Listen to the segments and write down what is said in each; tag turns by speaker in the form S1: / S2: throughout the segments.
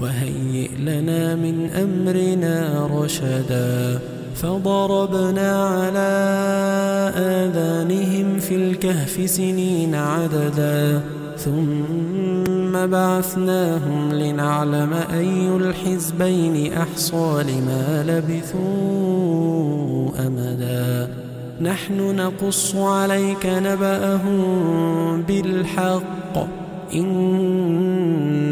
S1: وهيئ لنا من أمرنا رشدا فضربنا على آذانهم في الكهف سنين عددا ثم بعثناهم لنعلم أي الحزبين أحصى لما لبثوا أمدا. نحن نقص عليك نبأهم بالحق.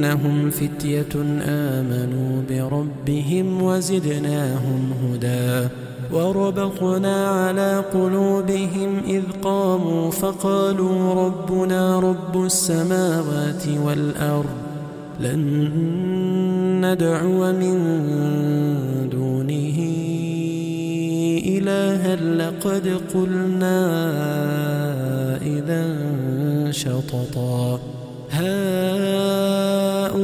S1: إنهم فتية آمنوا بربهم وزدناهم هدى وربطنا على قلوبهم إذ قاموا فقالوا ربنا رب السماوات والأرض لن ندعو من دونه إلها لقد قلنا إذا شططا.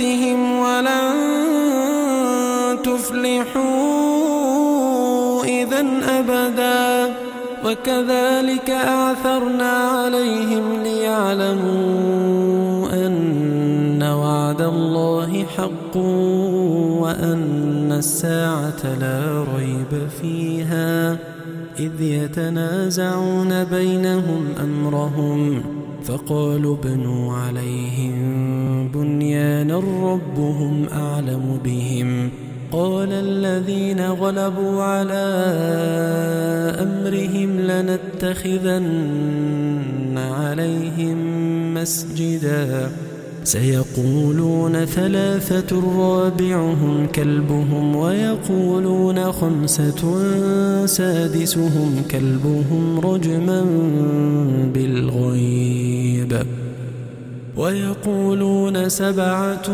S1: ملتهم ولن تفلحوا إذا أبدا. وكذلك أعثرنا عليهم ليعلموا أن وعد الله حق وأن الساعة لا ريب فيها. إذ يتنازعون بينهم أمرهم فقالوا ابنوا عليهم بنيانا ربهم أعلم بهم. قال الذين غلبوا على أمرهم لنتخذن عليهم مسجدا. سيقولون ثلاثة رابعهم كلبهم ويقولون خمسة سادسهم كلبهم رجما بالغيب. ويقولون سبعة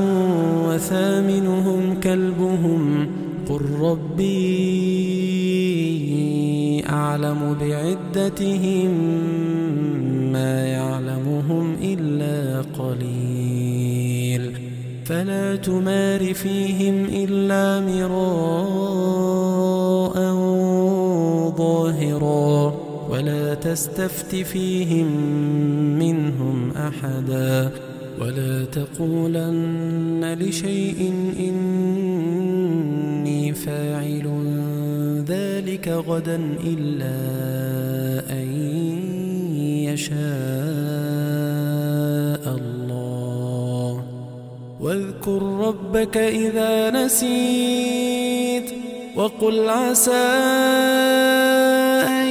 S1: وثامنهم كلبهم قل ربي أعلم بعدتهم ما يعلمهم إلا قليل. فلا تمار فيهم إلا مراء ظاهرا. ولا تستفت فيهم منهم أحدا ولا تقولن لشيء إني فاعل ذلك غدا إلا أن يشاء الله. واذكر ربك إذا نسيت وقل عسى أن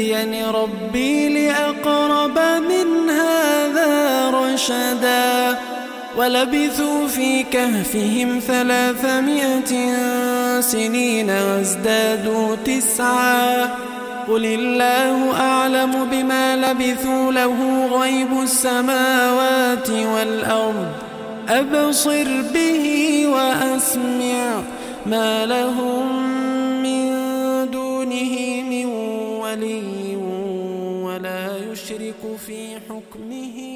S1: يهديني ربي لأقرب من هذا رشدا. ولبثوا في كهفهم ثلاثمائة سنين وازدادوا تسعا. قل الله أعلم بما لبثوا له غيب السماوات والأرض. أبصر به وأسمع ما لهم في حكمه